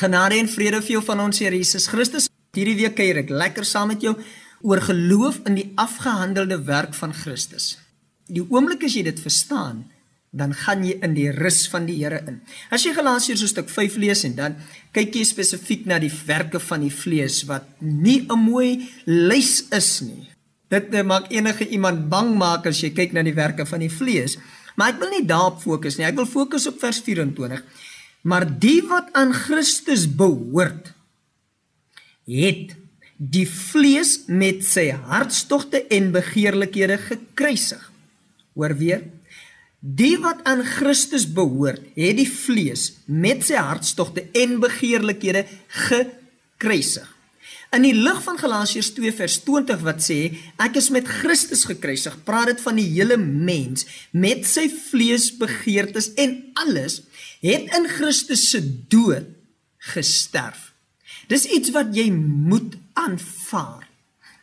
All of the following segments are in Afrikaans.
Genade en vrede vir jou van ons Here Jesus Christus. Hierdie week kuier ek lekker saam met jou oor geloof in die afgehandelde werk van Christus. Die oomblik as jy dit verstaan, dan gaan jy in die rus van die Here in. As jy Galasiërs so stuk 5 lees en dan kyk jy spesifiek na die werke van die vlees wat nie 'n mooi lys is nie. Dit maak enige iemand bang maak as jy kyk na die werke van die vlees. Maar ek wil nie daarop fokus nie. Ek wil fokus op vers 24. Maar die wat aan Christus behoort, het die vlees met sy hartstogte en begeerlikhede gekruisig. Hoor weer. Die wat aan Christus behoort, het die vlees met sy hartstogte en begeerlikhede gekruisig. In die lig van Galasiërs 2 vers 20 wat sê ek is met Christus gekruisig, praat dit van die hele mens met sy vleesbegeertes en alles het in Christus se dood gesterf. Dis iets wat jy moet aanvaar.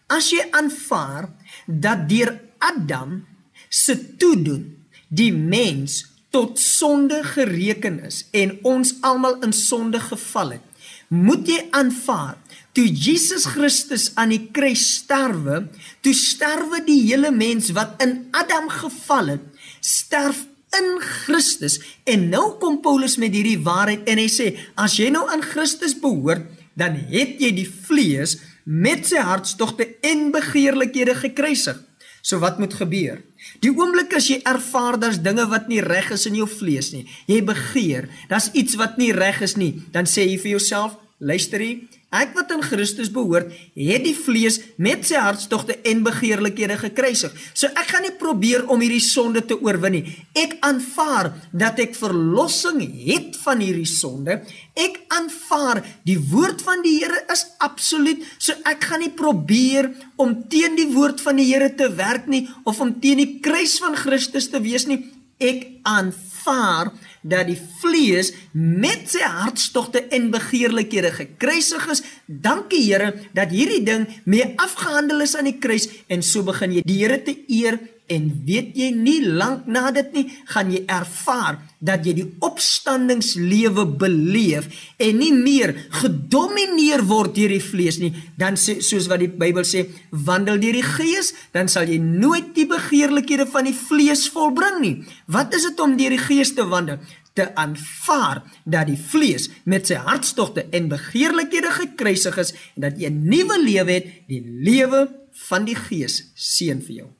As jy aanvaar dat deur Adam se toedoen die mens tot sonde gereken is en ons almal in sonde geval het, moet jy aanvaar toe Jesus Christus aan die kruis sterwe, toe sterwe die hele mens wat in Adam geval het, sterf in Christus. En nou kom Paulus met hierdie waarheid en hy sê, as jy nou aan Christus behoort, dan het jy die vlees met sy hartstogte en begeerlikhede gekruisig. So wat moet gebeur? Die oomblik as jy ervaar daar's dinge wat nie reg is in jou vlees nie, jy begeer, daar's iets wat nie reg is nie, dan sê jy vir jouself, luister hier, Ek wat in Christus behoort, het die vlees met sy hartstogte en begeerlikhede gekruisig. So ek gaan nie probeer om hierdie sonde te oorwin nie. Ek aanvaar dat ek verlossing het van hierdie sonde. Ek aanvaar die woord van die Here is absoluut. So ek gaan nie probeer om teen die woord van die Here te werk nie of om teen die kruis van Christus te wees nie. Ek aanvaar dat die vlees met sy hartstogte en begeerlikhede gekruisig is. Dankie Here dat hierdie ding mee afgehandel is aan die kruis en so begin jy die Here te eer en weet jy nie lank na dit nie gaan jy ervaar dat jy die opstandingslewe beleef en nie meer gedomeineer word deur die vlees nie. Dan sê, soos wat die Bybel sê wandel deur die gees dan sal jy nooit die begeerlikhede van die vlees volbring nie. Wat is dit om deur die gees te wandel? Te aanvaar dat die vlees met sy hartstogte en begeerlikhede gekruisig is en dat jy 'n nuwe lewe het die lewe van die gees seën vir jou